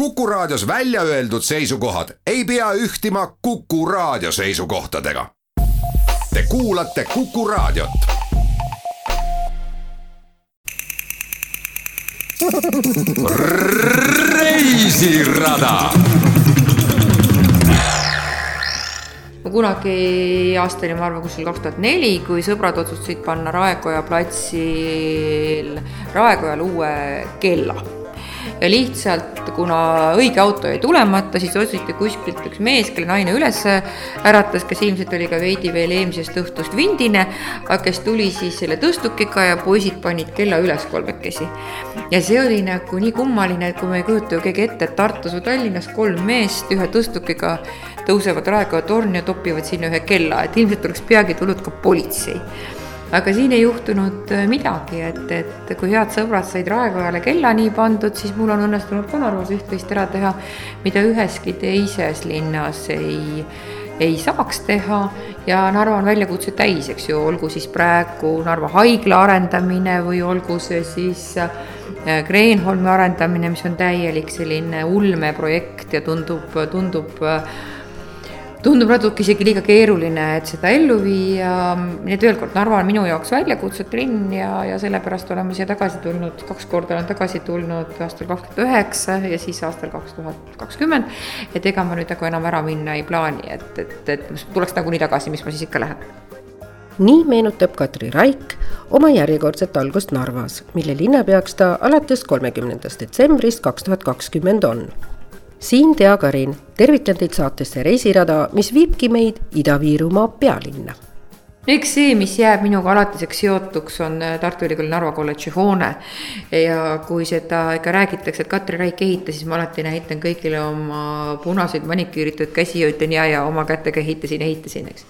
Kuku Raadios välja öeldud seisukohad ei pea ühtima Kuku Raadio seisukohtadega. Te kuulate Kuku Raadiot. reisirada ma kunagi aastani, ma arvan, kuskil kaks tuhat neli, kui sõbrad otsustasid panna Raekoja platsil, Raekojal uue kella ja lihtsalt, kuna õige auto jäi tulemata, siis otsiti kuskilt üks mees, kelle naine üles äratas, kes ilmselt oli ka veidi veel eelmisest õhtust vindine, aga kes tuli siis selle tõstukiga ja poisid panid kella üles kolmekesi. ja see oli nagu nii kummaline, et kui me ei kujuta ju keegi ette, et Tartus või Tallinnas kolm meest ühe tõstukiga tõusevad Raekoja torni ja topivad sinna ühe kella, et ilmselt oleks peagi tulnud ka politsei aga siin ei juhtunud äh, midagi, et, et kui head sõbrad said Raekojale kella nii pandud, siis mul on õnnestunud ka Narvas üht-teist ära teha, mida üheski teises linnas ei, ei saaks teha. Ja Narva on väljakutse täis, eks ju, olgu siis praegu Narva haigla arendamine või olgu see siis äh, Kreenholmi arendamine, mis on täielik selline ulmeprojekt ja tundub, tundub äh, tundub natuke isegi liiga keeruline, et seda ellu viia, nii et veel kord, Narva on minu jaoks väljakutsete linn ja, ja sellepärast oleme siia tagasi tulnud, kaks korda olen tagasi tulnud aastal kaks tuhat üheksa ja siis aastal kaks tuhat kakskümmend. et ega ma nüüd nagu enam ära minna ei plaani, et, et, et tuleks nagunii tagasi, mis ma siis ikka lähen. Nii meenutab Katri Raik oma järjekordset algust Narvas, mille linnapeaks ta alates kolmekümnendast detsembrist kaks tuhat kakskümmend on siin Tea Karin, tervitan teid saatesse Reisirada, mis viibki meid Ida-Virumaa pealinna eks see, mis jääb minuga alatiseks seotuks, on äh, Tartu Ülikooli Narva kolledži hoone. ja kui seda ikka räägitakse, et Katri Raik ehitas, siis ma alati näitan kõigile oma punaseid maniküüritud käsi ja ütlen ja, ja oma kätega ehitasin, ehitasin, eks.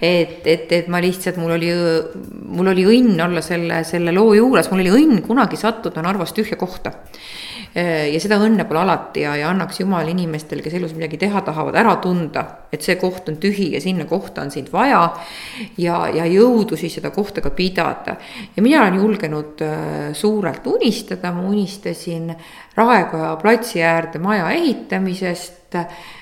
et, et, et ma lihtsalt, mul oli, mul oli õnn olla selle, selle loo juures, mul oli õnn kunagi sattuda Narvas tühja kohta ja seda õnne pole alati ja, ja annaks jumal inimestel, kes elus midagi teha tahavad, ära tunda, et see koht on tühi ja sinna kohta on sind vaja. ja, ja jõudu siis seda kohta ka pidada. ja mina olen julgenud äh, suurelt unistada, ma unistasin Raekoja platsi äärde maja ehitamisest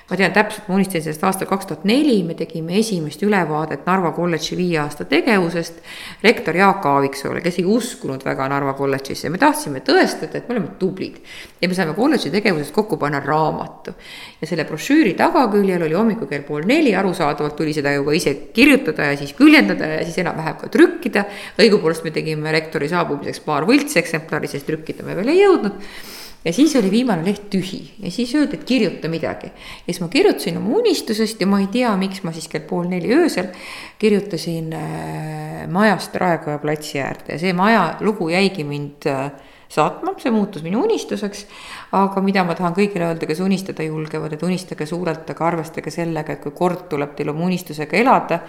ma tean täpselt, ma unistasin sellest aastal kaks tuhat neli, me tegime esimest ülevaadet Narva kolledži viie aasta tegevusest. rektor Jaak Aaviksoo, kes ei uskunud väga Narva kolledžisse, me tahtsime tõestada, et me oleme tublid. ja me saime kolledži tegevusest kokku panna raamatu. ja selle brošüüri tagaküljel oli hommikul kell pool neli, arusaadavalt tuli seda ju ka ise kirjutada ja siis küljendada ja siis enam-vähem ka trükkida. õigupoolest me tegime rektori saabumiseks paar võltseksemplari, sest trükkida me veel ei jõudnud ja siis oli viimane leht tühi ja siis öeldi, et kirjuta midagi. ja siis ma kirjutasin oma unistusest ja ma ei tea, miks ma siis kell pool neli öösel kirjutasin äh, majast Raekoja platsi äärde ja see maja lugu jäigi mind äh, saatma, see muutus minu unistuseks. aga mida ma tahan kõigile öelda, kes unistada julgevad, et unistage suurelt, aga arvestage sellega, et kui kord tuleb teil oma unistusega elada,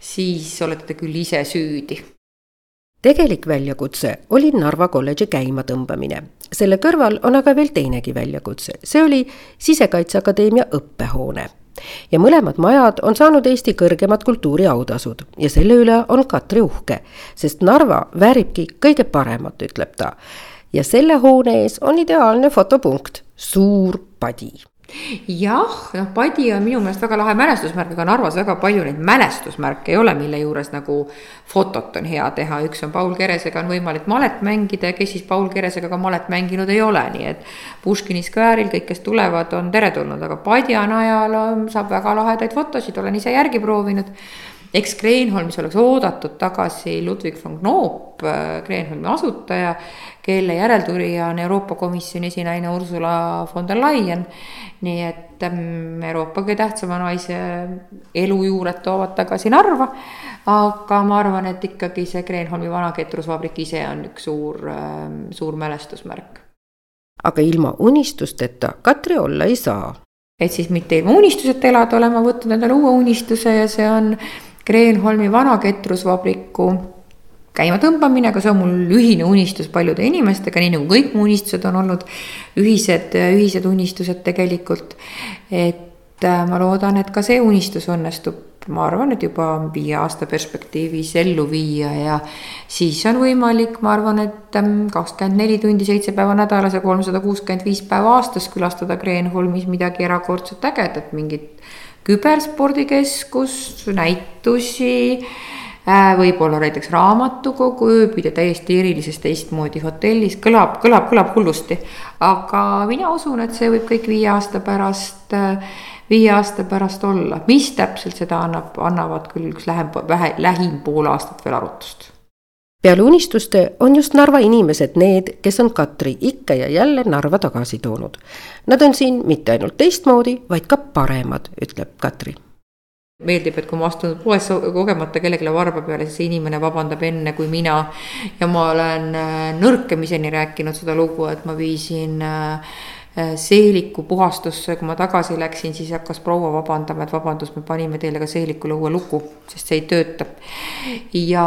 siis olete te küll ise süüdi tegelik väljakutse oli Narva kolledži käimatõmbamine. selle kõrval on aga veel teinegi väljakutse, see oli Sisekaitseakadeemia õppehoone. ja mõlemad majad on saanud Eesti kõrgemad kultuuriautasud ja selle üle on Katri uhke, sest Narva vääribki kõige paremat, ütleb ta. ja selle hoone ees on ideaalne fotopunkt, suur padi jah, noh, padi on minu meelest väga lahe mälestusmärk, aga Narvas väga palju neid mälestusmärke ei ole, mille juures nagu fotot on hea teha, üks on Paul Keresega on võimalik malet mängida ja kes siis Paul Keresega ka malet mänginud ei ole, nii et Puškini skvääril kõik, kes tulevad, on teretulnud, aga padja najal on, saab väga lahedaid fotosid, olen ise järgi proovinud eks Kreenholmis oleks oodatud tagasi Ludwig von Knoop, äh, Kreenholmi asutaja, kelle järeltulija on Euroopa Komisjoni esinaine Ursula von der Leyen. nii et ähm, Euroopa kõige tähtsama naise elujuured toovad tagasi Narva. aga ma arvan, et ikkagi see Kreenholmi vana ketrusvabrik ise on üks suur, ähm, suur mälestusmärk. aga ilma unistusteta Katri olla ei saa et siis mitte ilma unistuseta elada, olen ma võtnud endale uue unistuse ja see on Kreenholmi vana ketrusvabriku käimatõmbamine, aga see on mul ühine unistus paljude inimestega, nii nagu kõik mu unistused on olnud ühised, ühised unistused tegelikult. et äh, ma loodan, et ka see unistus õnnestub ma arvan, et juba viie aasta perspektiivis ellu viia ja siis on võimalik, ma arvan, et ähm, kakskümmend neli tundi, seitse päeva nädalas ja kolmsada kuuskümmend viis päeva aastas külastada Kreenholmis midagi erakordselt ägedat, mingit küberspordikeskust, näitusi äh, võib-olla näiteks raamatukogu, ööbida täiesti erilises teistmoodi hotellis, kõlab, kõlab, kõlab hullusti. aga mina usun, et see võib kõik viie aasta pärast äh, viie aasta pärast olla, mis täpselt seda annab, annavad küll üks lähem, vähe, lähim pool aastat veel arutust peale unistuste on just Narva inimesed need, kes on Katri ikka ja jälle Narva tagasi toonud. Nad on siin mitte ainult teistmoodi, vaid ka paremad, ütleb Katri meeldib, et kui ma astun poes kogemata kellelegi varba peale, siis see inimene vabandab enne kui mina. ja ma olen äh, nõrkemiseni rääkinud seda lugu, et ma viisin äh, seeliku puhastusse, kui ma tagasi läksin, siis hakkas proua vabandama, et vabandust, me panime teile ka seelikule uue luku, sest see ei tööta. ja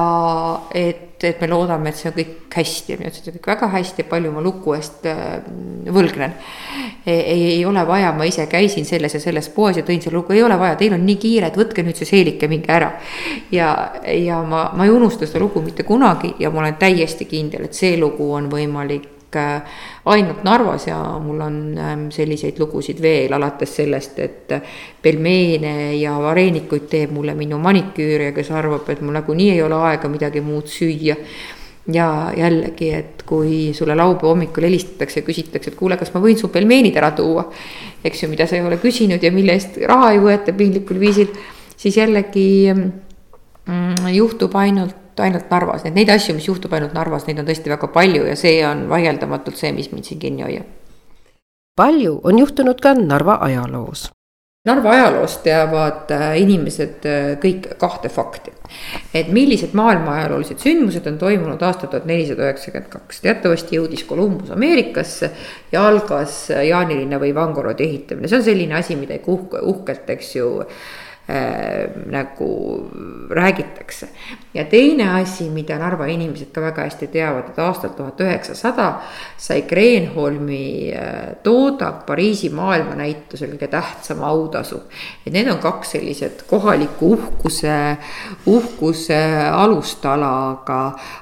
et, et me loodame, et see on kõik hästi ja mina ütlesin, et kõik väga hästi palju ma luku eest äh, võlgnen. ei, ei ole vaja, ma ise käisin selles ja selles poes ja tõin selle lugu, ei ole vaja, teil on nii kiire, et võtke nüüd see seelik ja minge ära. ja, ja ma, ma ei unusta seda lugu mitte kunagi ja ma olen täiesti kindel, et see lugu on võimalik ainult Narvas ja mul on ähm, selliseid lugusid veel, alates sellest, et pelmeene ja vareenikuid teeb mulle minu maniküürija, kes arvab, et mul nagunii ei ole aega midagi muud süüa ja jällegi, et kui sulle laupäeva hommikul helistatakse ja küsitakse, et kuule, kas ma võin su pelmeenid ära tuua. eks ju, mida sa ei ole küsinud ja mille eest raha ei võeta piinlikul viisil, siis jällegi mm, juhtub ainult ainult Narvas, et neid asju, mis juhtub ainult Narvas, neid on tõesti väga palju ja see on vaieldamatult see, mis mind siin kinni hoiab. palju on juhtunud ka Narva ajaloos. Narva ajaloost teavad äh, inimesed äh, kõik kahte fakti. et millised maailma ajaloolised sündmused on toimunud aastal tuhat nelisada üheksakümmend kaks. teatavasti jõudis Columbus Ameerikasse ja algas jaanilinna või Vangorodi ehitamine, see on selline asi, mida ikka uhke, uhkelt, eks ju äh, nagu räägitakse. ja teine asi, mida Narva inimesed ka väga hästi teavad, et aastal tuhat üheksasada sai Kreenholmi äh, toodang Pariisi maailmanäitusel kõige tähtsam autasu. et need on kaks sellised kohaliku uhkuse, uhkuse alustala, aga,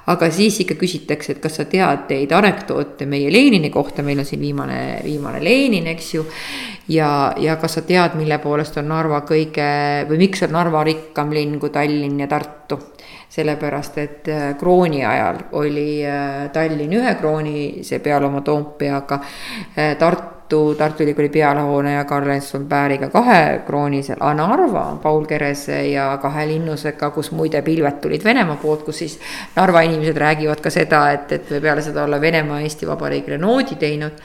aga siis ikka küsitakse, et kas sa tead neid anekdoote meie Lenini kohta, meil on siin viimane, viimane Lenin, eks ju ja, ja kas sa tead, mille poolest on Narva kõige või miks on Narva rikkam linn kui Tallinn ja Tartu? sellepärast, et äh, krooni ajal oli äh, Tallinn ühe kroonisee peal oma Toompeaga, äh, Tartu, Tartu Ülikooli pealehoone ja Karl Ensson Pääriga kahe kroonisel, aga Narva on Paul Kerese ja kahe linnusega, kus muide pilved tulid Venemaa poolt, kus siis Narva inimesed räägivad ka seda, et, et peale seda olla Venemaa Eesti Vabariigile noodi teinud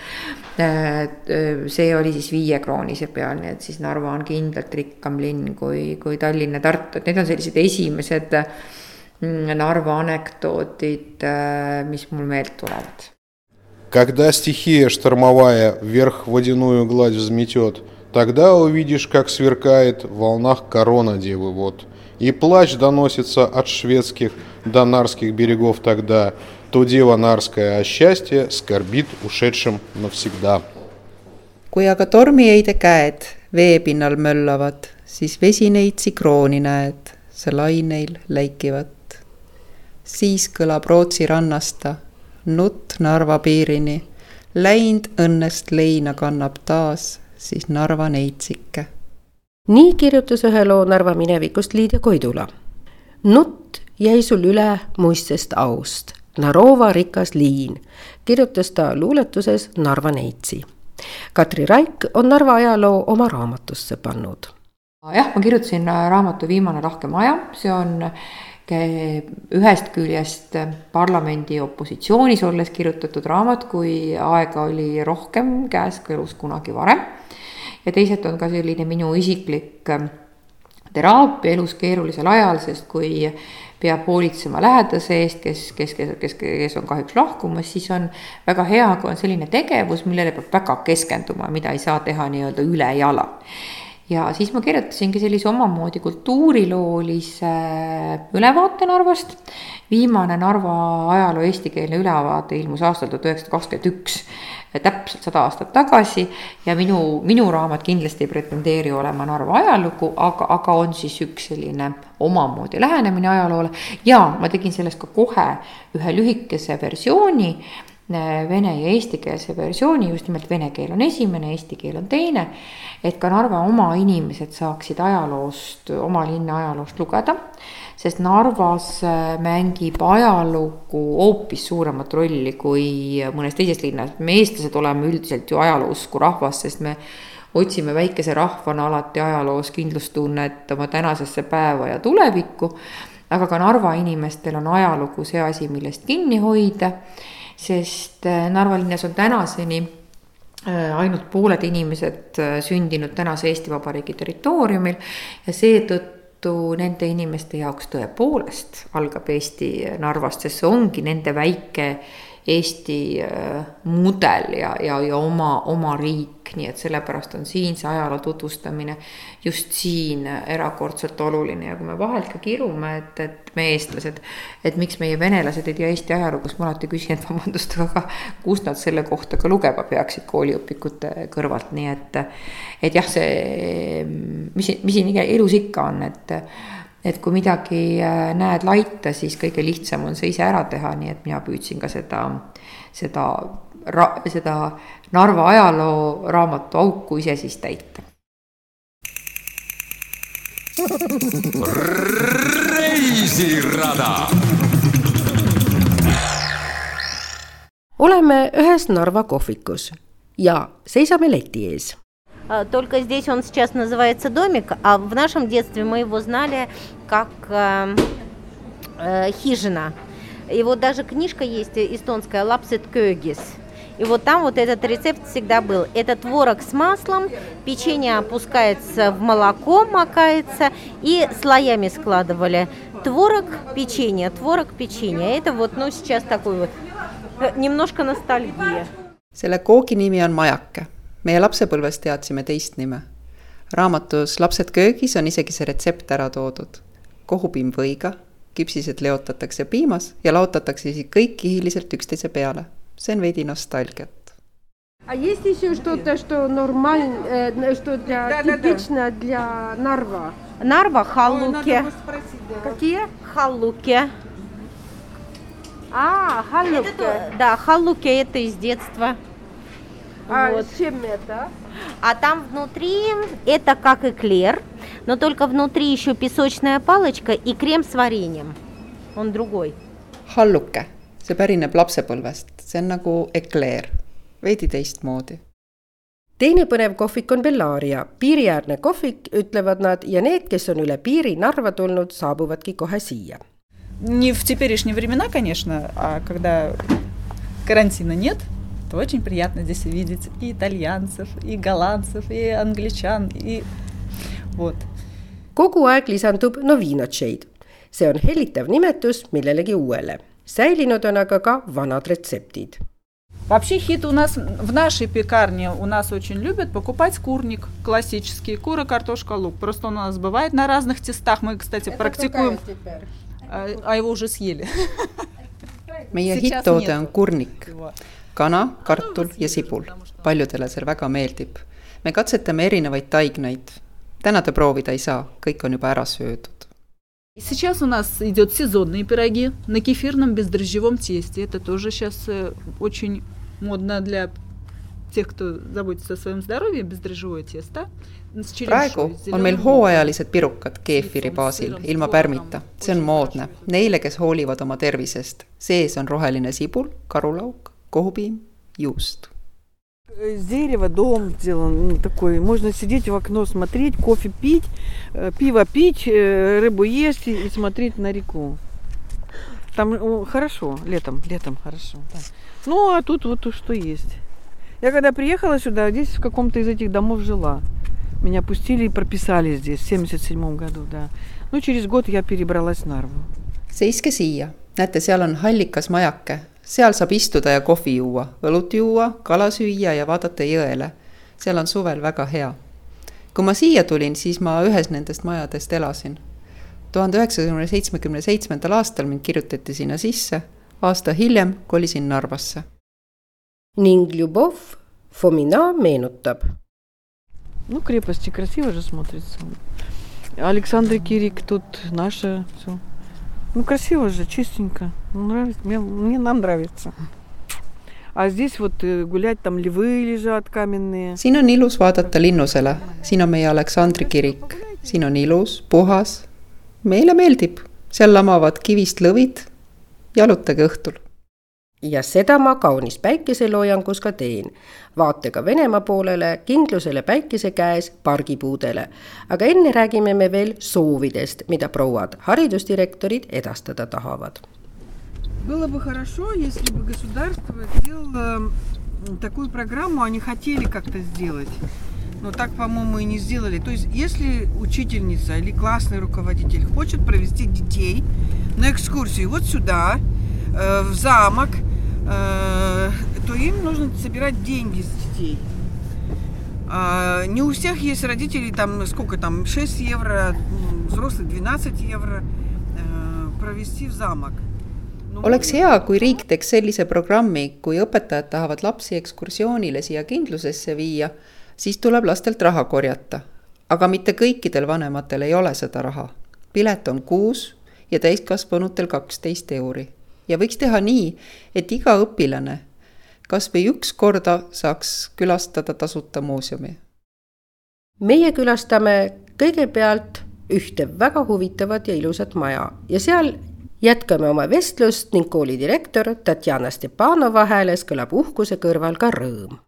see oli siis viiekroonise peal, nii et siis Narva on kindlalt rikkam linn kui, kui Tallinn ja Tartu, et need on sellised esimesed mm, Narva anekdootid, mis mul meelt tulevad. Когда стихия штормовая вверх водяную гладь взметет, Тогда увидишь, как сверкает в волнах корона девы вот. И плач доносится от шведских до нарских берегов тогда, то дева Нарская о счастье скорбит ушедшим навсегда. kui aga tormiheide käed veepinnal möllavad, siis vesineitsi krooni näed, sa laineil läikivat. siis kõlab Rootsi rannasta, nutt Narva piirini, läind õnnest leina kannab taas, siis Narva neitsike. nii kirjutas ühe loo Narva minevikust Liidia Koidula. nutt jäi sul üle muistsest aust Narova rikas liin, kirjutas ta luuletuses Narva neitsi. Katri Raik on Narva ajaloo oma raamatusse pannud. jah, ma kirjutasin raamatu Viimane lahke maja, see on ühest küljest parlamendi opositsioonis olles kirjutatud raamat, kui aega oli rohkem käes kui elus kunagi varem. ja teisalt on ka selline minu isiklik teraapia elus keerulisel ajal, sest kui peab hoolitsema lähedase eest, kes, kes, kes, kes, kes on kahjuks lahkumas, siis on väga hea, kui on selline tegevus, millele peab väga keskenduma, mida ei saa teha nii-öelda ülejala. Ja siis ma kirjutasingi sellise omamoodi kultuuriloolise ülevaate Narvast. viimane Narva ajaloo eestikeelne ülevaade ilmus aastal tuhat üheksasada kakskümmend üks täpselt sada aastat tagasi ja minu, minu raamat kindlasti ei pretendeeri olema Narva ajalugu, aga, aga on siis üks selline omamoodi lähenemine ajaloole ja ma tegin sellest ka kohe ühe lühikese versiooni äh, vene ja eestikeelse versiooni, just nimelt vene keel on esimene, eesti keel on teine. et ka Narva oma inimesed saaksid ajaloost, oma linna ajaloost lugeda sest Narvas äh, mängib ajalugu hoopis suuremat rolli kui mõnes teises linnas. me, eestlased, oleme üldiselt ju ajaloousku rahvas, sest me otsime väikese rahvana alati ajaloos kindlustunnet oma tänasesse päeva ja tulevikku. aga ka Narva inimestel on ajalugu see asi, millest kinni hoida, sest äh, Narva linnas on tänaseni äh, ainult pooled inimesed sündinud tänase Eesti Vabariigi territooriumil ja seetõttu nende inimeste jaoks tõepoolest algab Eesti Narvast, sest see ongi nende väike Eesti äh, mudel ja, ja, ja oma, oma riik, nii et sellepärast on siin see ajaloo tutvustamine just siin erakordselt oluline. Ja kui me vahelt ka kirume, et, et me eestlased, et miks meie venelased ei tea Eesti ajalugu, siis ma alati küsin, et vabandust, aga kus nad selle kohta ka lugema peaksid kooliõpikute kõrvalt, nii et, et jah, see, mis, mis siin elus ikka on, et et kui midagi äh, näed laita, siis kõige lihtsam on see ise ära teha, nii et mina püüdsin ka seda, seda, seda Narva ajaloo raamatu auku ise siis täita. reisirada. oleme ühes Narva kohvikus ja seisame leti ees Только здесь он сейчас называется домик, а в нашем детстве мы его знали как э, э, хижина. И вот даже книжка есть эстонская «Лапсет Кёгис». И вот там вот этот рецепт всегда был. Это творог с маслом, печенье опускается в молоко, макается, и слоями складывали. Творог, печенье, творог, печенье. Это вот, ну, сейчас такой вот немножко ностальгия. selle koogi nimi majake meie lapsepõlves teadsime teist nime. raamatus Lapsed köögis on isegi see retsept ära toodud. kohupiim võiga, küpsised leotatakse piimas ja laotatakse siis kõik kihiliselt üksteise peale. see on veidi nostalgiat. А есть еще что-то, что нормально, э, что для, да, типично да, да. для Нарва? Нарва халуки. Какие? Халуки. А, халуки. Это, да, халуки это из детства. А вот. с чем это? А там внутри это как эклер, но только внутри еще песочная палочка и крем с вареньем. Он другой. halluke, see pärineb lapsepõlvest, see on nagu ekleer, veidi teistmoodi. teine põnev kohvik on Bellaria, piiriäärne kohvik, ütlevad nad ja need, kes on üle piiri Narva tulnud, saabuvadki kohe siia. Не в теперешние времена, конечно, а когда карантина нет – то очень приятно здесь увидеть и итальянцев, и голландцев, и англичан, и вот. kogu aeg lisandub novinotšeid. see on hellitav nimetus millelegi uuele. säilinud on aga ka vanad retseptid. Вообще хит у нас в нашей пекарне у нас очень любят покупать курник классический, кура, картошка, лук. Просто он у нас бывает на разных тестах. Мы, кстати, Это практикуем. А, а его уже съели. meie hitt-toode on kurnik kana, kartul ja sibul. paljudele see väga meeldib. me katsetame erinevaid taignaid. täna te proovida ei saa, kõik on juba ära söödud. Сейчас у нас идет сезонные пироги на кефирном бездрожжевом тесте. Это тоже сейчас э, очень модно для тех, кто заботится о своем здоровье, бездрожжевое тесто. praegu on meil hooajalised pirukad keefiri baasil, ilma pärmita. see on moodne neile, kes hoolivad oma tervisest. sees on roheline sibul, karulauk, kohupim, juust. С дерева дом сделан ну, такой. Можно сидеть в окно, смотреть, кофе пить, э, пиво пить, э, рыбу есть и смотреть на реку. Там хорошо, летом, летом хорошо. Да. Ну, а тут вот что есть. Я когда приехала сюда, здесь в каком-то из этих домов жила. Меня пустили и прописали здесь в 77 году, да. Ну, через год я перебралась в Нарву. Seiske siia. Näete, seal on hallikas majake, seal saab istuda ja kohvi juua, õlut juua, kala süüa ja vaadata jõele. seal on suvel väga hea. kui ma siia tulin, siis ma ühes nendest majadest elasin. tuhande üheksasaja seitsmekümne seitsmendal aastal mind kirjutati sinna sisse, aasta hiljem kolisin Narvasse. ning Ljubov Fomina meenutab. Ну, крепости красиво же смотрится. Александр Кирик тут наше все. Ну, красиво же, чистенько. Ну, нравится. Мне, мне нам нравится. А здесь вот э, гулять, там львы лежат каменные. siin on ilus vaadata linnusele, siin on meie Aleksandri kirik, siin on ilus, puhas. meile meeldib, seal lamavad kivist lõvid. jalutage õhtul. ja seda ma kaunis päikeseloojangus ka teen. vaatega Venemaa poolele, kindlusele päikese käes, pargipuudele. aga enne räägime me veel soovidest, mida prouad haridusdirektorid edastada tahavad Было бы хорошо, если бы государство сделало такую программу, они хотели как-то сделать. Но так, по-моему, и не сделали. То есть, если учительница или классный руководитель хочет провести детей на экскурсию вот сюда, э, в замок, э, то им нужно собирать деньги с детей. А не у всех есть родители, там, сколько там, 6 евро, взрослый 12 евро, э, провести в замок. Oleks hea, kui riik teeks sellise programmi, kui õpetajad tahavad lapsi ekskursioonile siia kindlusesse viia, siis tuleb lastelt raha korjata. aga mitte kõikidel vanematel ei ole seda raha. pilet on kuus ja täiskasvanutel kaksteist euri. ja võiks teha nii, et iga õpilane kas või üks korda saaks külastada tasuta muuseumi. meie külastame kõigepealt ühte väga huvitavat ja ilusat maja ja seal jätkame oma vestlust ning koolidirektor Tatjana Stepanova hääles kõlab uhkuse kõrval ka rõõm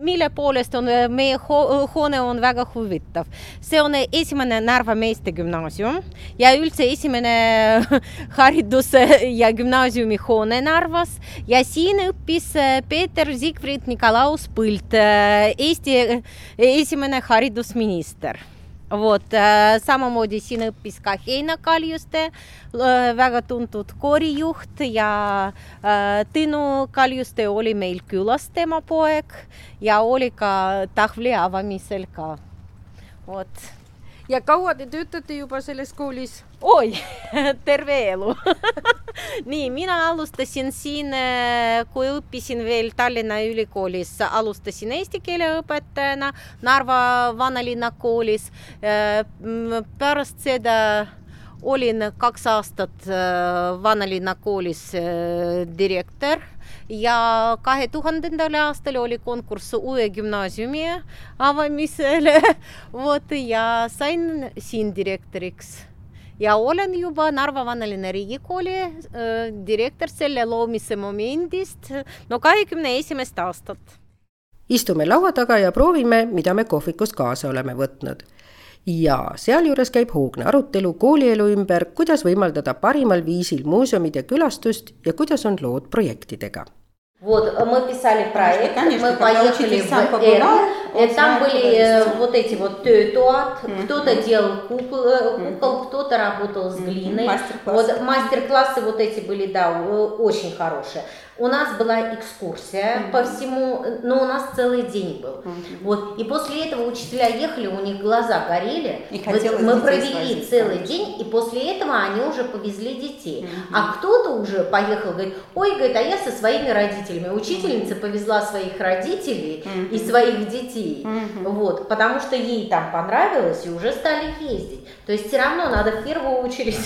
mille poolest on meie ho hoone on väga huvitav. see on esimene Narva meestegümnaasium ja üldse esimene hariduse ja gümnaasiumi hoone Narvas ja siin õppis Peeter Siegfried Nikolaus Põld, Eesti esimene haridusminister vot samamoodi siin õppis ka Heina Kaljuste, väga tuntud koorijuht ja Tõnu Kaljuste oli meil külas, tema poeg ja oli ka tahvli avamisel ka. vot. Ja kaua te töötate juba selles koolis? oi, terve elu nii, mina alustasin siin, kui õppisin veel Tallinna Ülikoolis, alustasin eesti keele õpetajana Narva vanalinna koolis. pärast seda olin kaks aastat vanalinna koolis direktor ja kahe tuhandendal aastal oli konkurss uue gümnaasiumi avamisele. vot ja sain siin direktoriks ja olen juba Narva vanalinna riigikooli äh, direktor selle loomise momendist no kahekümne esimest aastat. istume laua taga ja proovime, mida me kohvikust kaasa oleme võtnud. ja sealjuures käib hoogne arutelu koolielu ümber, kuidas võimaldada parimal viisil muuseumide külastust ja kuidas on lood projektidega Вот, мы писали проект, Конечно, мы поехали в Эр, и там были э, вот эти вот mm-hmm. кто-то делал кукол, mm-hmm. кукол, кто-то работал с глиной. Мастер-классы. Вот мастер-классы вот эти были, да, очень хорошие. У нас была экскурсия mm-hmm. по всему, но у нас целый день был. Mm-hmm. Вот. И после этого учителя ехали, у них глаза горели. И вот мы провели целый день, и после этого они уже повезли детей. Mm-hmm. А кто-то уже поехал, говорит, ой, говорит, а я со своими родителями. Учительница mm-hmm. повезла своих родителей mm-hmm. и своих детей. Mm-hmm. Вот, потому что ей там понравилось, и уже стали ездить. То есть все равно надо в первую очередь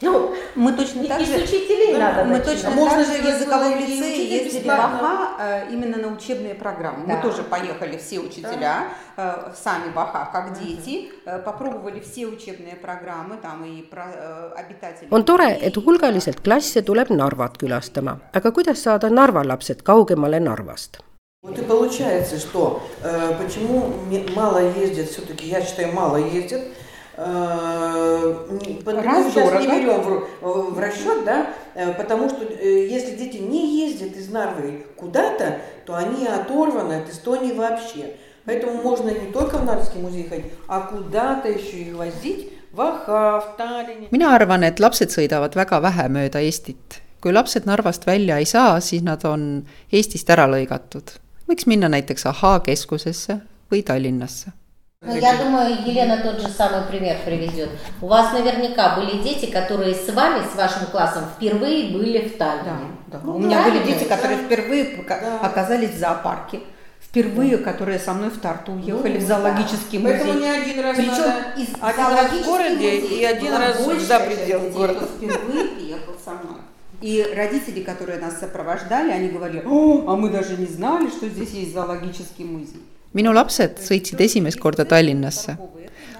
ну, мы точно так же... учителей мы, надо Мы точно Можно же в языковом лицее ездили в АХА именно на учебные программы. Да. Мы тоже поехали все учителя, да. сами в АХА, как дети, попробовали все учебные программы, там и про обитатели. on tore, et hulgaliselt klasse tuleb Narvat külastama, aga kuidas saada Narva lapsed kaugemale Narvast? Вот и получается, что э, почему мало ездят, все-таки я считаю, мало ездят, Потому сейчас не берем в, в расчет, да, потому что если дети не ездят из Нарвы куда-то, то они оторваны от Эстонии вообще. Поэтому можно не только в Нарвский музей ходить, а куда-то еще их возить в Аха, в Tallinni. mina arvan, et lapsed sõidavad väga vähe mööda Eestit. kui lapsed Narvast välja ei saa, siis nad on Eestist ära lõigatud. võiks minna näiteks Ahhaa keskusesse või Tallinnasse Ну, я думаю, Елена тот же самый пример приведет. У вас наверняка были дети, которые с вами, с вашим классом, впервые были в Таллине. Да, да. У меня были дети, которые впервые оказались в зоопарке. Впервые, которые со мной в Тарту уехали в зоологический музей. Поэтому не один раз Причем надо- из один раз в городе и один раз за пределы города. впервые приехал со мной. И родители, которые нас сопровождали, они говорили, О, а мы даже не знали, что здесь есть зоологический музей. Minu lapsed sõitsid esimest korda Tallinnasse,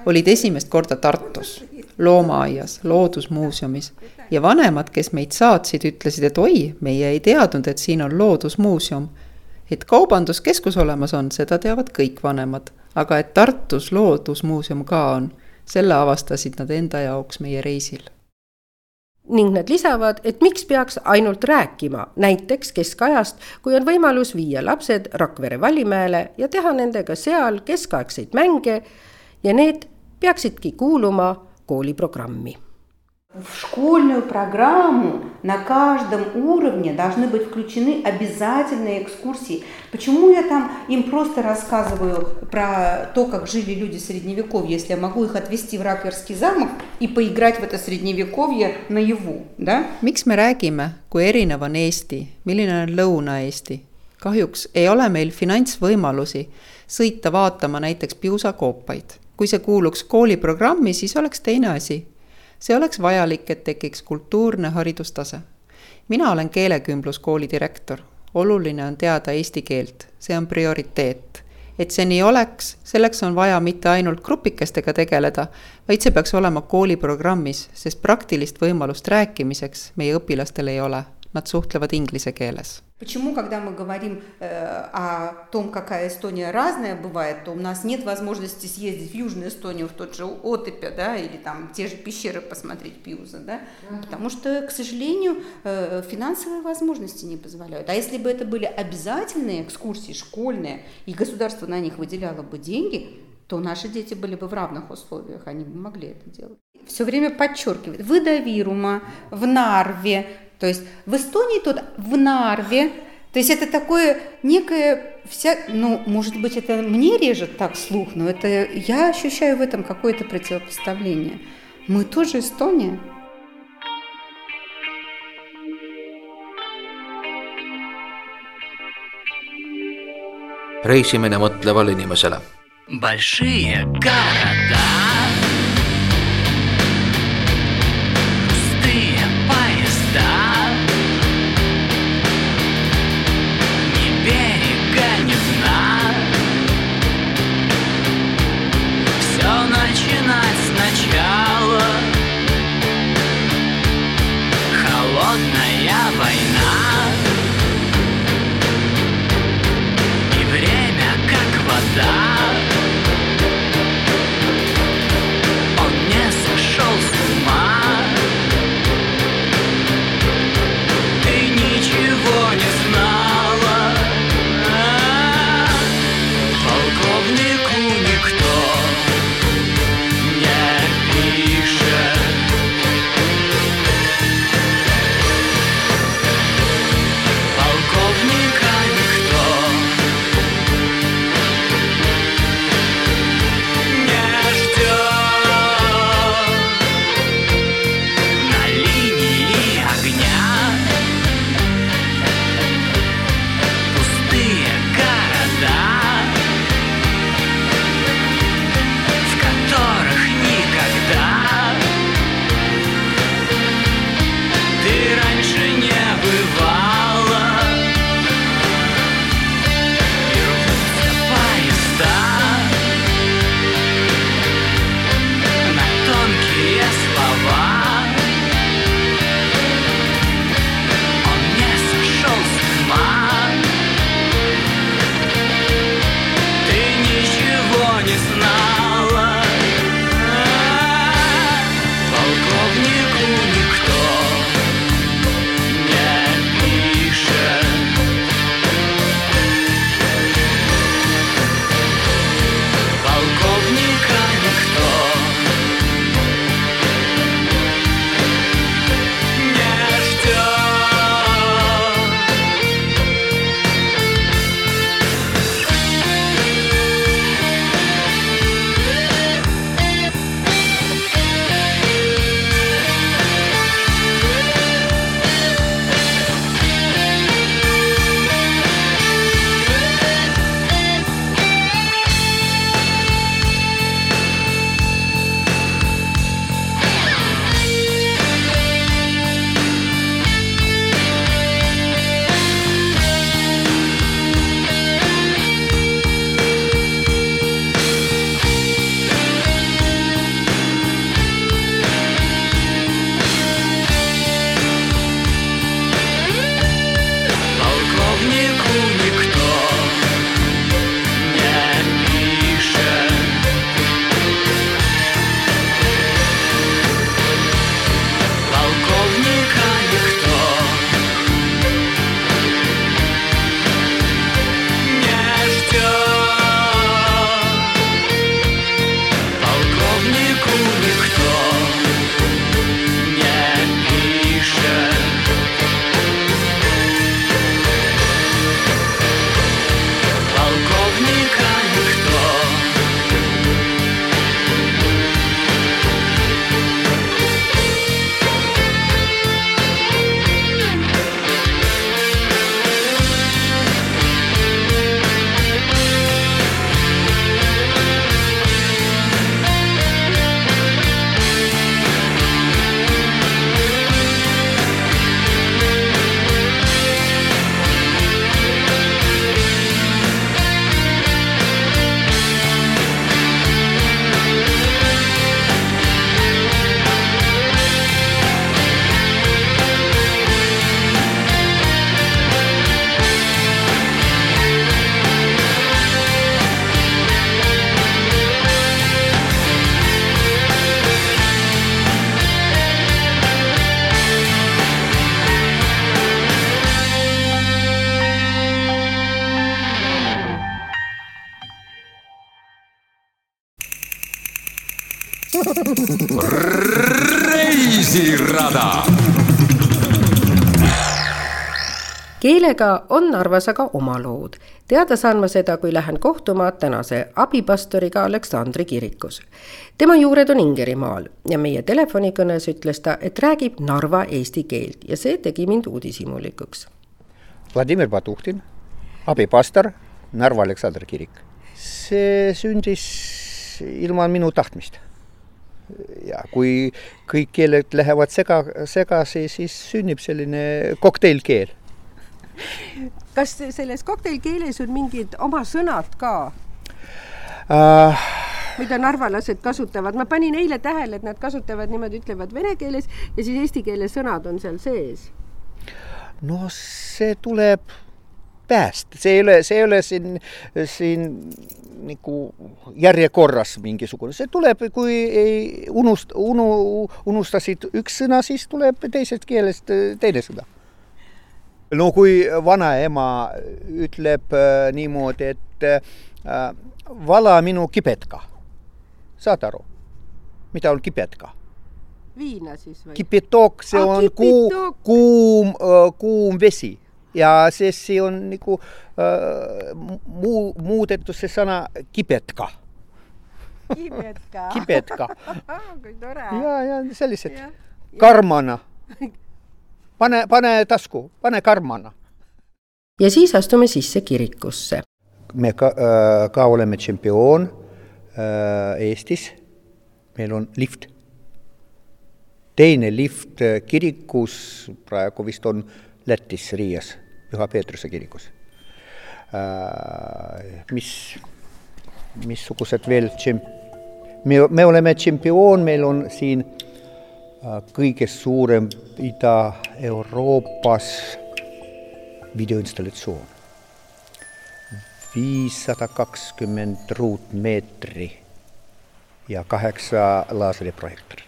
olid esimest korda Tartus, loomaaias, loodusmuuseumis. Ja vanemad, kes meid saatsid, ütlesid, et oi, meie ei teadnud, et siin on loodusmuuseum. et kaubanduskeskus olemas on, seda teavad kõik vanemad, aga et Tartus loodusmuuseum ka on, selle avastasid nad enda jaoks meie reisil ning nad lisavad, et miks peaks ainult rääkima, näiteks keskajast, kui on võimalus viia lapsed Rakvere Vallimäele ja teha nendega seal keskaegseid mänge ja need peaksidki kuuluma kooliprogrammi. В школьную программу на каждом уровне должны быть включены обязательные экскурсии. Почему я там им просто рассказываю про то, как жили люди средневековья, если я могу их отвезти в Ракверский замок и поиграть в это средневековье наяву, да? miks me räägime, kui erinev on Eesti, milline on Lõuna-Eesti? kahjuks ei ole meil finantsvõimalusi sõita vaatama näiteks piusakoopaid. kui see kuuluks kooliprogrammi, siis oleks teine asi. see oleks vajalik, et tekiks kultuurne haridustase. mina olen keelekümbluskooli direktor. oluline on teada eesti keelt, see on prioriteet. et see nii oleks, selleks on vaja mitte ainult grupikestega tegeleda, vaid see peaks olema kooliprogrammis, sest praktilist võimalust rääkimiseks meie õpilastel ei ole. Nad suhtlevad inglise keeles Почему, когда мы говорим э, о том, какая Эстония разная бывает, то у нас нет возможности съездить в Южную Эстонию, в тот же Отепе, да, или там те же пещеры посмотреть Пьюза, да, потому что, к сожалению, э, финансовые возможности не позволяют. А если бы это были обязательные экскурсии школьные, и государство на них выделяло бы деньги, то наши дети были бы в равных условиях, они бы могли это делать. Все время подчеркивает, в Давирума, в Нарве, то есть в Эстонии тут в Нарве, то есть это такое некое, вся, ну, может быть, это мне режет так слух, но это я ощущаю в этом какое-то противопоставление. Мы тоже Эстония. reisimine mõtlevale inimesele Большие города keelega on Narvas aga oma lood. teada saan ma seda, kui lähen kohtuma tänase abipastoriga Aleksandri kirikus. tema juured on Ingerimaal ja meie telefonikõnes ütles ta, et räägib Narva eesti keelt ja see tegi mind uudishimulikuks. Vladimir Batuhtin, abipastor, Narva Aleksandri kirik. see sündis ilma minu tahtmist ja kui kõik keeled lähevad sega, segasi, siis sünnib selline kokteilkeel kas selles kokteilkeeles on mingid oma sõnad ka? Uh,? mida narvalased kasutavad, ma panin eile tähele, et nad kasutavad niimoodi, ütlevad vene keeles ja siis eesti keele sõnad on seal sees. no see tuleb pääst, see ei ole, see ei ole siin, siin nagu järjekorras mingisugune, see tuleb, kui ei unust-, unu-, unustasid üks sõna, siis tuleb teisest keelest teine sõna no kui vanaema ütleb äh, niimoodi, et äh, vala minu kibetka, saad aru, mida on kibetka? viina siis või? kipetok, see ah, on kuu, kuum äh,, kuum vesi. Ja siis see on nagu äh, muu, muudetud see sõna kibetka. kibetka kibetka kui tore. ja, ja sellised, karmana pane, pane tasku, pane karmana. ja siis astume sisse kirikusse. me ka, äh, ka oleme tšempioon äh, Eestis. meil on lift. teine lift äh, kirikus praegu vist on Lätis, Riias, Püha Peetruse kirikus. mis, missugused veel tšemp-, me, me oleme tšempioon, meil on siin kõige suurem Ida-Euroopas videoinstallatsioon. viissada kakskümmend ruutmeetri ja kaheksa laaseriprojektorit.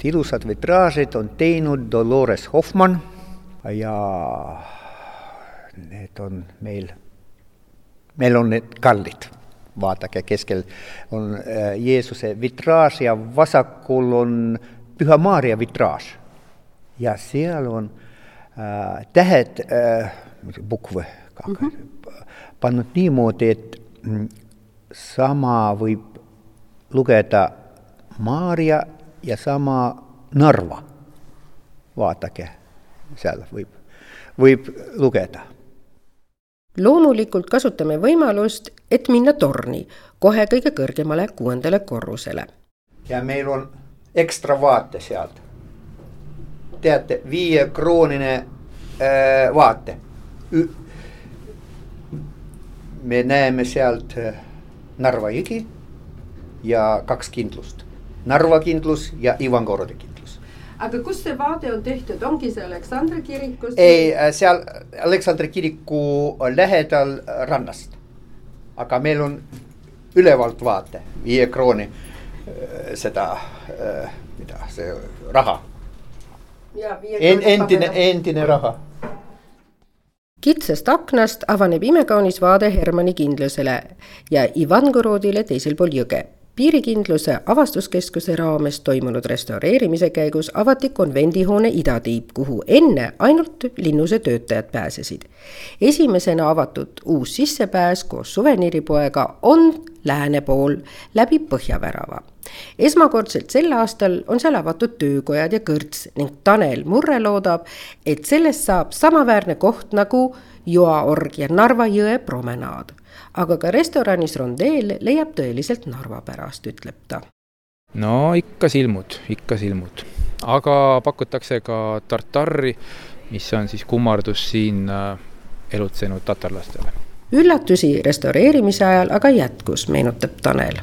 Need ilusad vitraažid on teinud Dolores Hoffmann ja need on meil, meil on need kallid. vaadake, keskel on äh, Jeesuse vitraaž ja vasakul on Püha Maarja vitraaž. ja seal on äh, tähed äh,, bukve mm -hmm. pannud niimoodi, et mm, sama võib lugeda Maarja ja sama Narva. vaadake, seal võib, võib lugeda. loomulikult kasutame võimalust, et minna torni, kohe kõige kõrgemale kuuendale korrusele. ja meil on ekstra vaate sealt. teate, viiekroonine äh, vaate. me näeme sealt äh, Narva jõgi ja kaks kindlust Narva kindlus ja Ivangorodi kindlus. aga kus see vaade on tehtud, ongi see Aleksandri kirikus? ei, äh, seal Aleksandri kiriku lähedal rannast. aga meil on ülevalt vaate, viie krooni äh, seda, äh, mida see raha. En, endine, endine raha kitsast aknast avaneb imekaunis vaade Hermanni kindlusele ja Ivangorodile teisel pool jõge piirikindluse avastuskeskuse raames toimunud restaureerimise käigus avati konvendihoone idatiip, kuhu enne ainult linnuse töötajad pääsesid. esimesena avatud uus sissepääs koos suveniiripoega on lääne pool läbi põhjavärava. esmakordselt sel aastal on seal avatud töökojad ja kõrts ning Tanel Murre loodab, et sellest saab samaväärne koht nagu Joaorg ja Narva jõe promenaad aga ka restoranis Rondeel leiab tõeliselt Narva pärast, ütleb ta. no ikka silmud, ikka silmud, aga pakutakse ka tartari, mis on siis kummardus siin äh, elutsenud tatarlastele. üllatusi restaureerimise ajal aga jätkus, meenutab Tanel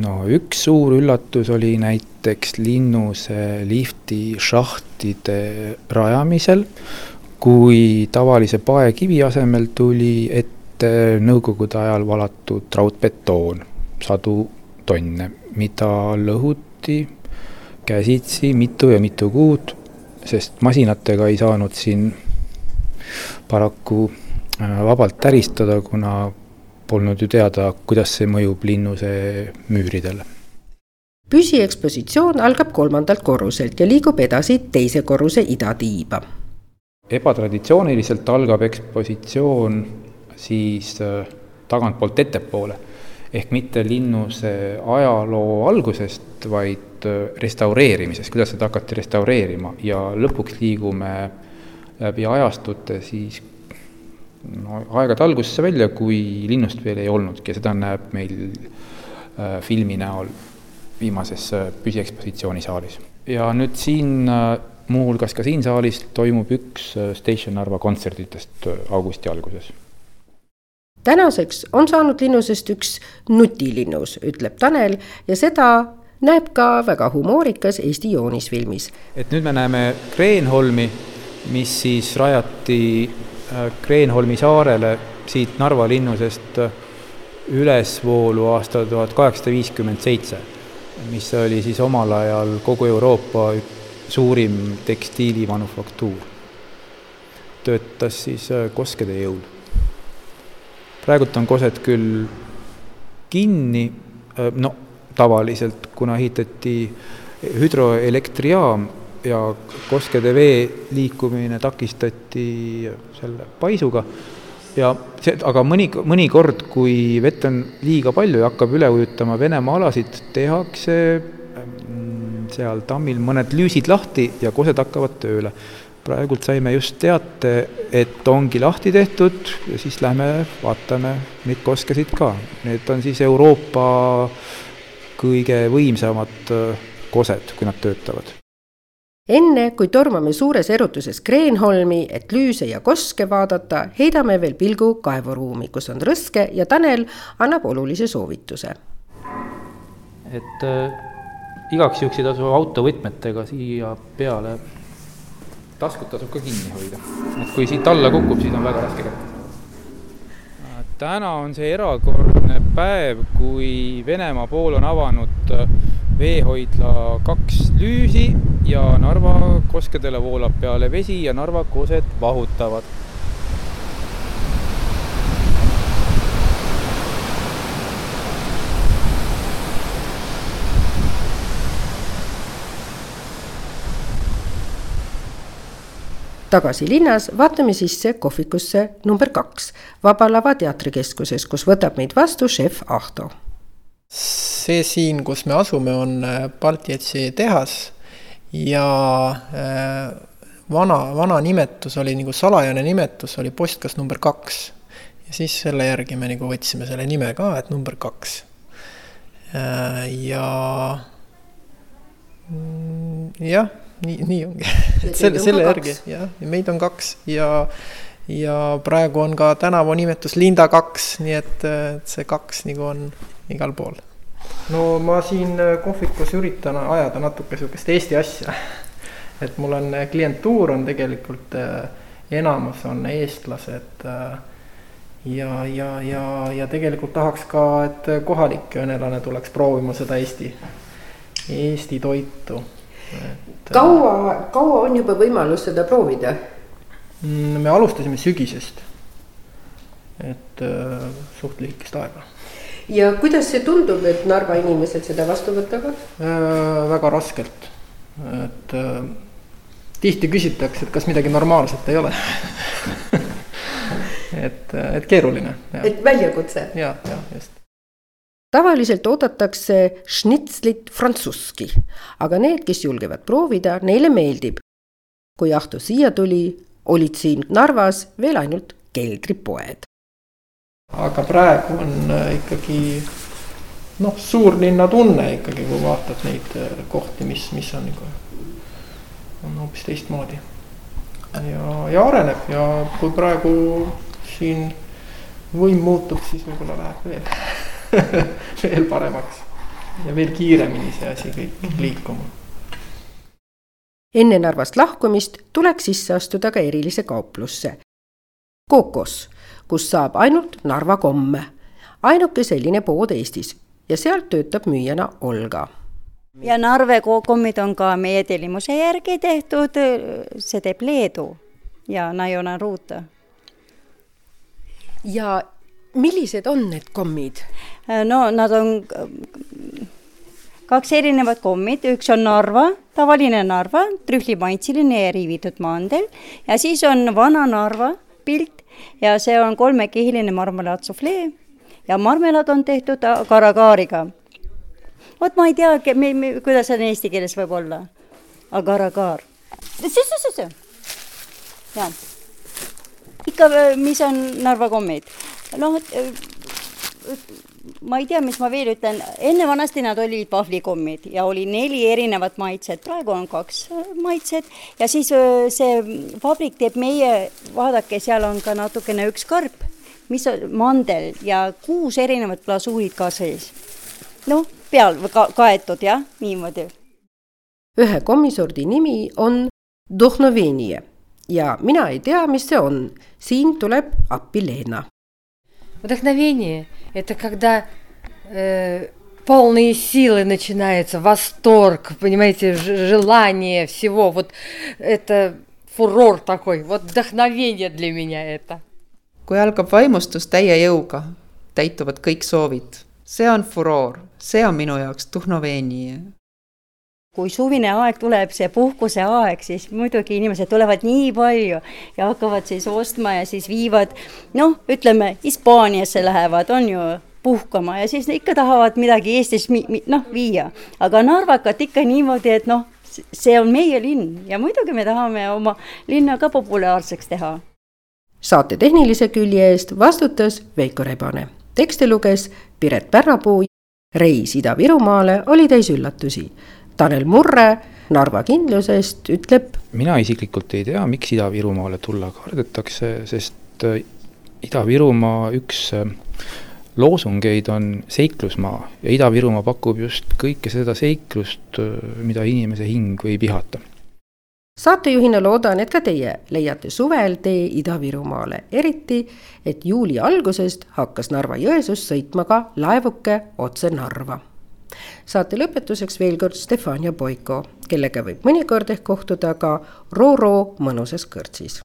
no üks suur üllatus oli näiteks Linnuse lifti šahtide rajamisel, kui tavalise paekivi asemel tuli ette nõukogude ajal valatud raudbetoon, sadu tonne, mida lõhuti käsitsi mitu ja mitu kuud, sest masinatega ei saanud siin paraku äh, vabalt täristada, kuna polnud ju teada, kuidas see mõjub linnuse müüridele. püsiekspositsioon algab kolmandalt korruselt ja liigub edasi teise korruse idatiiba. ebatraditsiooniliselt algab ekspositsioon siis äh, tagantpoolt ettepoole ehk mitte linnuse ajaloo algusest, vaid äh, restaureerimisest, kuidas seda hakati restaureerima ja lõpuks liigume läbi ajastute siis no aegade algusesse välja, kui linnust veel ei olnudki ja seda näeb meil äh, filmi näol viimases äh, püsiekspositsiooni saalis. ja nüüd siin muuhulgas ka siin saalis toimub üks Station Narva kontserditest augusti alguses. Tänaseks on saanud linnusest üks nutilinnus, ütleb Tanel ja seda näeb ka väga humoorikas Eesti joonisfilmis. et nüüd me näeme Kreenholmi, mis siis rajati Äh, Kreenholmi saarele siit Narva linnusest äh, ülesvoolu aastal tuhat kaheksasada viiskümmend seitse, mis oli siis omal ajal kogu Euroopa suurim tekstiilimanufaktuur. töötas siis äh, koskede jõul. Praegult on koset küll kinni, no tavaliselt, kuna ehitati hüdroelektrijaam ja koskede vee liikumine takistati selle paisuga ja see, aga mõni, mõnikord, kui vett on liiga palju ja hakkab üle ujutama Venemaa alasid, tehakse mm, seal tammil mõned lüüsid lahti ja kosed hakkavad tööle. Praegult saime just teate, et ongi lahti tehtud ja siis lähme vaatame neid koskesid ka. Need on siis Euroopa kõige võimsamad äh, kosed, kui nad töötavad enne kui tormame suures erutuses Kreenholmi, et lüüse ja koske vaadata, heidame veel pilgu kaevuruumi, kus on Rõske ja Tanel annab olulise soovituse. et äh, igaks juhuks ei tasu autovõtmetega siia peale, taskud tasub ka kinni hoida, et kui siit alla kukub, siis on väga raske kätte täna on see erakordne päev, kui Venemaa pool on avanud äh, veehoidla kaks lüüsi ja Narva koskedele voolab peale vesi ja Narva kosed vahutavad. Tagasi linnas vaatame sisse kohvikusse number kaks, Vaba Lava teatrikeskuses, kus võtab meid vastu šef Ahto see siin, kus me asume, on äh, Baltjetsi tehas ja äh, vana, vana nimetus oli nagu salajane nimetus oli postkas number kaks. ja siis selle järgi me nagu võtsime selle nime ka, et number kaks. Äh, ja mm, jah, nii, nii ongi. et selle, selle järgi jah, meid on kaks ja ja praegu on ka tänava nimetus Linda kaks, nii et, et see kaks nagu on igal pool. no ma siin äh, kohvikus üritan ajada natuke sihukest Eesti asja. et mul on äh, klientuur on tegelikult äh, enamus on eestlased. ja, ja, ja, ja tegelikult tahaks ka, et kohalik venelane tuleks proovima seda Eesti, Eesti toitu. Kaua, kaua on juba võimalus seda proovida? Mm, me alustasime sügisest. et suht lühikest aega ja kuidas see tundub, et Narva inimesed seda vastu võtavad äh,? väga raskelt, et äh, tihti küsitakse, et kas midagi normaalset ei ole et, et keeruline. et väljakutse. ja, ja just tavaliselt oodatakse šnitslit prantsuski, aga need, kes julgevad proovida, neile meeldib. kui Ahto siia tuli, olid siin Narvas veel ainult keldripoed aga praegu on äh, ikkagi noh, suurlinna tunne ikkagi, kui vaatad neid äh, kohti, mis, mis on nagu, on hoopis teistmoodi. ja, ja areneb ja kui praegu siin võim muutub, siis võib-olla läheb veel veel paremaks ja veel kiiremini see asi kõik liikuma. enne Narvast lahkumist tuleks sisse astuda ka erilise kauplusse. Kokos, kus saab ainult Narva komme. ainuke selline pood Eestis ja sealt töötab müüjana Olga ja Narve kommid on ka meie tellimuse järgi tehtud, see teeb Leedu ja Naiona Ruuta. ja millised on need kommid? no nad on kaks erinevat kommid, üks on Narva, tavaline Narva, trühlimaitseline ja riivitud mandel ja siis on vana Narva pilt ja see on kolmekihiline marmelaad-suflee ja marmelaad on tehtud karakaariga. vot ma ei tea, kuidas see eesti keeles võib olla, agar-agar. jaa, ikka, mis on Narva kommid, noh ma ei tea, mis ma veel ütlen, enne vanasti nad olid pahvlikommid ja oli neli erinevat maitset, praegu on kaks maitset. Ja siis see vabrik teeb meie, vaadake, seal on ka natukene üks karp, mis on mandel ja kuus erinevat glasuurid ka sees. noh, peal ka kaetud jah, niimoodi. ühe komissordi nimi on Dohnovenie ja mina ei tea, mis see on. siin tuleb appi Leena. Вдохновение – это когда э, полные силы начинается, восторг, понимаете, желание всего. Вот это фурор такой, вот вдохновение для меня это. kui algab vaimustus täie jõuga, täituvad kõik soovid. see on furoor, see on minu jaoks tuhnoveeni kui suvine aeg tuleb, see puhkuse aeg, siis muidugi inimesed tulevad nii palju ja hakkavad siis ostma ja siis viivad noh, ütleme Hispaaniasse lähevad, on ju, puhkama ja siis ikka tahavad midagi Eestis noh, viia. aga narvakat ikka niimoodi, et noh, see on meie linn ja muidugi me tahame oma linna ka populaarseks teha. saate tehnilise külje eest vastutas Veiko Rebane, tekste luges Piret Pärnapuu. reis Ida-Virumaale oli täis üllatusi Tanel Murre Narva kindlusest ütleb. mina isiklikult ei tea, miks Ida-Virumaale tulla kardetakse, sest äh, Ida-Virumaa üks äh, loosungeid on seiklusmaa ja Ida-Virumaa pakub just kõike seda seiklust, äh, mida inimese hing võib ihata saatejuhina loodan, et ka teie leiate suvel tee Ida-Virumaale, eriti et juuli algusest hakkas Narva-Jõesuust sõitma ka laevuke otse Narva saate lõpetuseks veel kord Stefania Boiko, kellega võib mõnikord ehk kohtuda ka Roro mõnusas kõrtsis.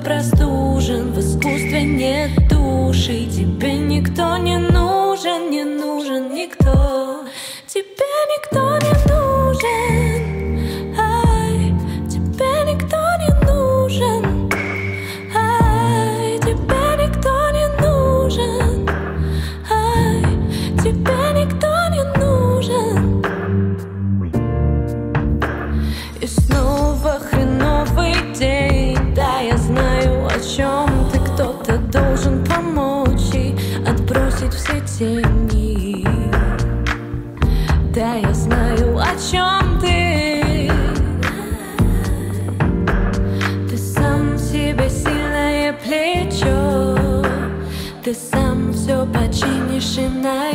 Простужен, в искусстве нет души. Тебе никто не Tonight.